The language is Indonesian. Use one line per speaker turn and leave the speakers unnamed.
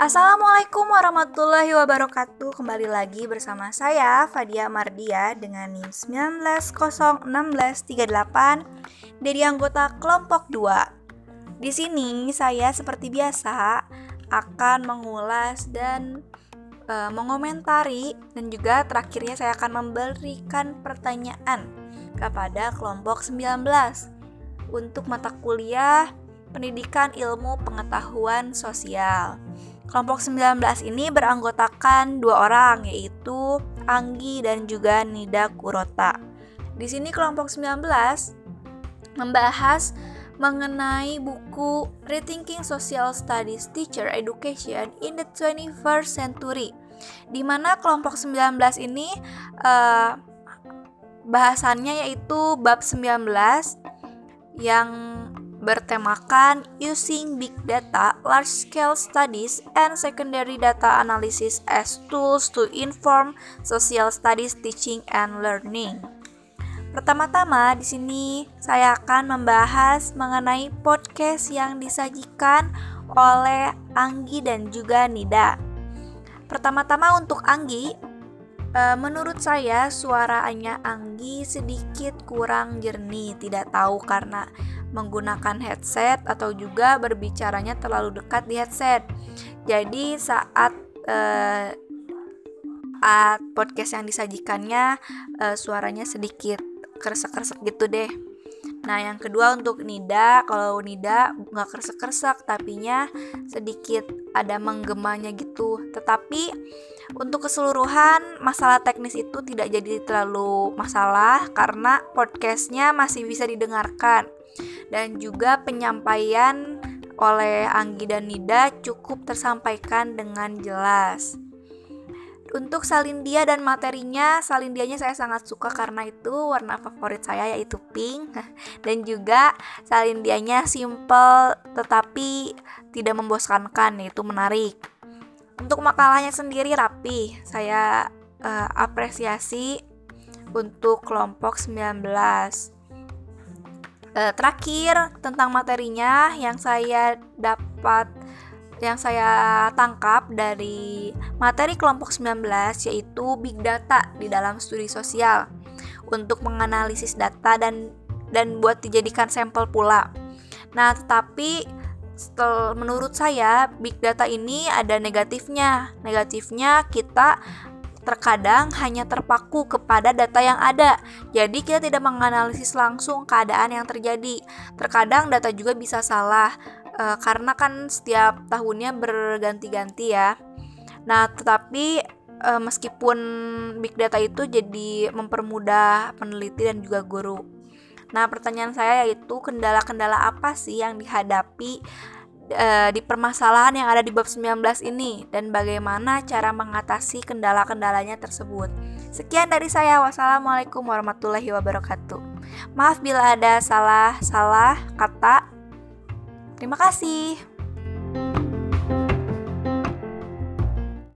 Assalamualaikum warahmatullahi wabarakatuh Kembali lagi bersama saya Fadia Mardia dengan NIM 19016338 dari anggota kelompok 2. Di sini saya seperti biasa akan mengulas dan e, mengomentari dan juga terakhirnya saya akan memberikan pertanyaan kepada kelompok 19 untuk mata kuliah Pendidikan Ilmu Pengetahuan Sosial. Kelompok 19 ini beranggotakan dua orang yaitu Anggi dan juga Nida Kurota. Di sini kelompok 19 membahas mengenai buku Rethinking Social Studies Teacher Education in the 21st Century di mana kelompok 19 ini uh, bahasannya yaitu bab 19 yang bertemakan Using Big Data, Large Scale Studies, and Secondary Data Analysis as Tools to Inform Social Studies Teaching and Learning. Pertama-tama di sini saya akan membahas mengenai podcast yang disajikan oleh Anggi dan juga Nida. Pertama-tama untuk Anggi, eh, menurut saya suaranya Anggi sedikit kurang jernih, tidak tahu karena menggunakan headset atau juga berbicaranya terlalu dekat di headset. Jadi saat uh, saat podcast yang disajikannya uh, suaranya sedikit kresek-kresek gitu deh. Nah, yang kedua untuk Nida, kalau Nida nggak kresek-kresek, tapinya sedikit ada menggemanya gitu. Tetapi untuk keseluruhan masalah teknis itu tidak jadi terlalu masalah karena podcastnya masih bisa didengarkan dan juga penyampaian oleh Anggi dan Nida cukup tersampaikan dengan jelas. Untuk salindia dan materinya, salindianya saya sangat suka karena itu warna favorit saya yaitu pink dan juga salindianya simple tetapi tidak membosankan yaitu menarik. Untuk makalahnya sendiri rapi, saya uh, apresiasi untuk kelompok 19. Uh, terakhir tentang materinya yang saya dapat yang saya tangkap dari materi kelompok 19 yaitu big data di dalam studi sosial untuk menganalisis data dan dan buat dijadikan sampel pula. Nah, tetapi setel, menurut saya big data ini ada negatifnya. Negatifnya kita terkadang hanya terpaku kepada data yang ada. Jadi kita tidak menganalisis langsung keadaan yang terjadi. Terkadang data juga bisa salah e, karena kan setiap tahunnya berganti-ganti ya. Nah, tetapi e, meskipun big data itu jadi mempermudah peneliti dan juga guru. Nah, pertanyaan saya yaitu kendala-kendala apa sih yang dihadapi e, di permasalahan yang ada di bab 19 ini dan bagaimana cara mengatasi kendala-kendalanya tersebut. Sekian dari saya. Wassalamualaikum warahmatullahi wabarakatuh. Maaf bila ada salah-salah kata. Terima kasih.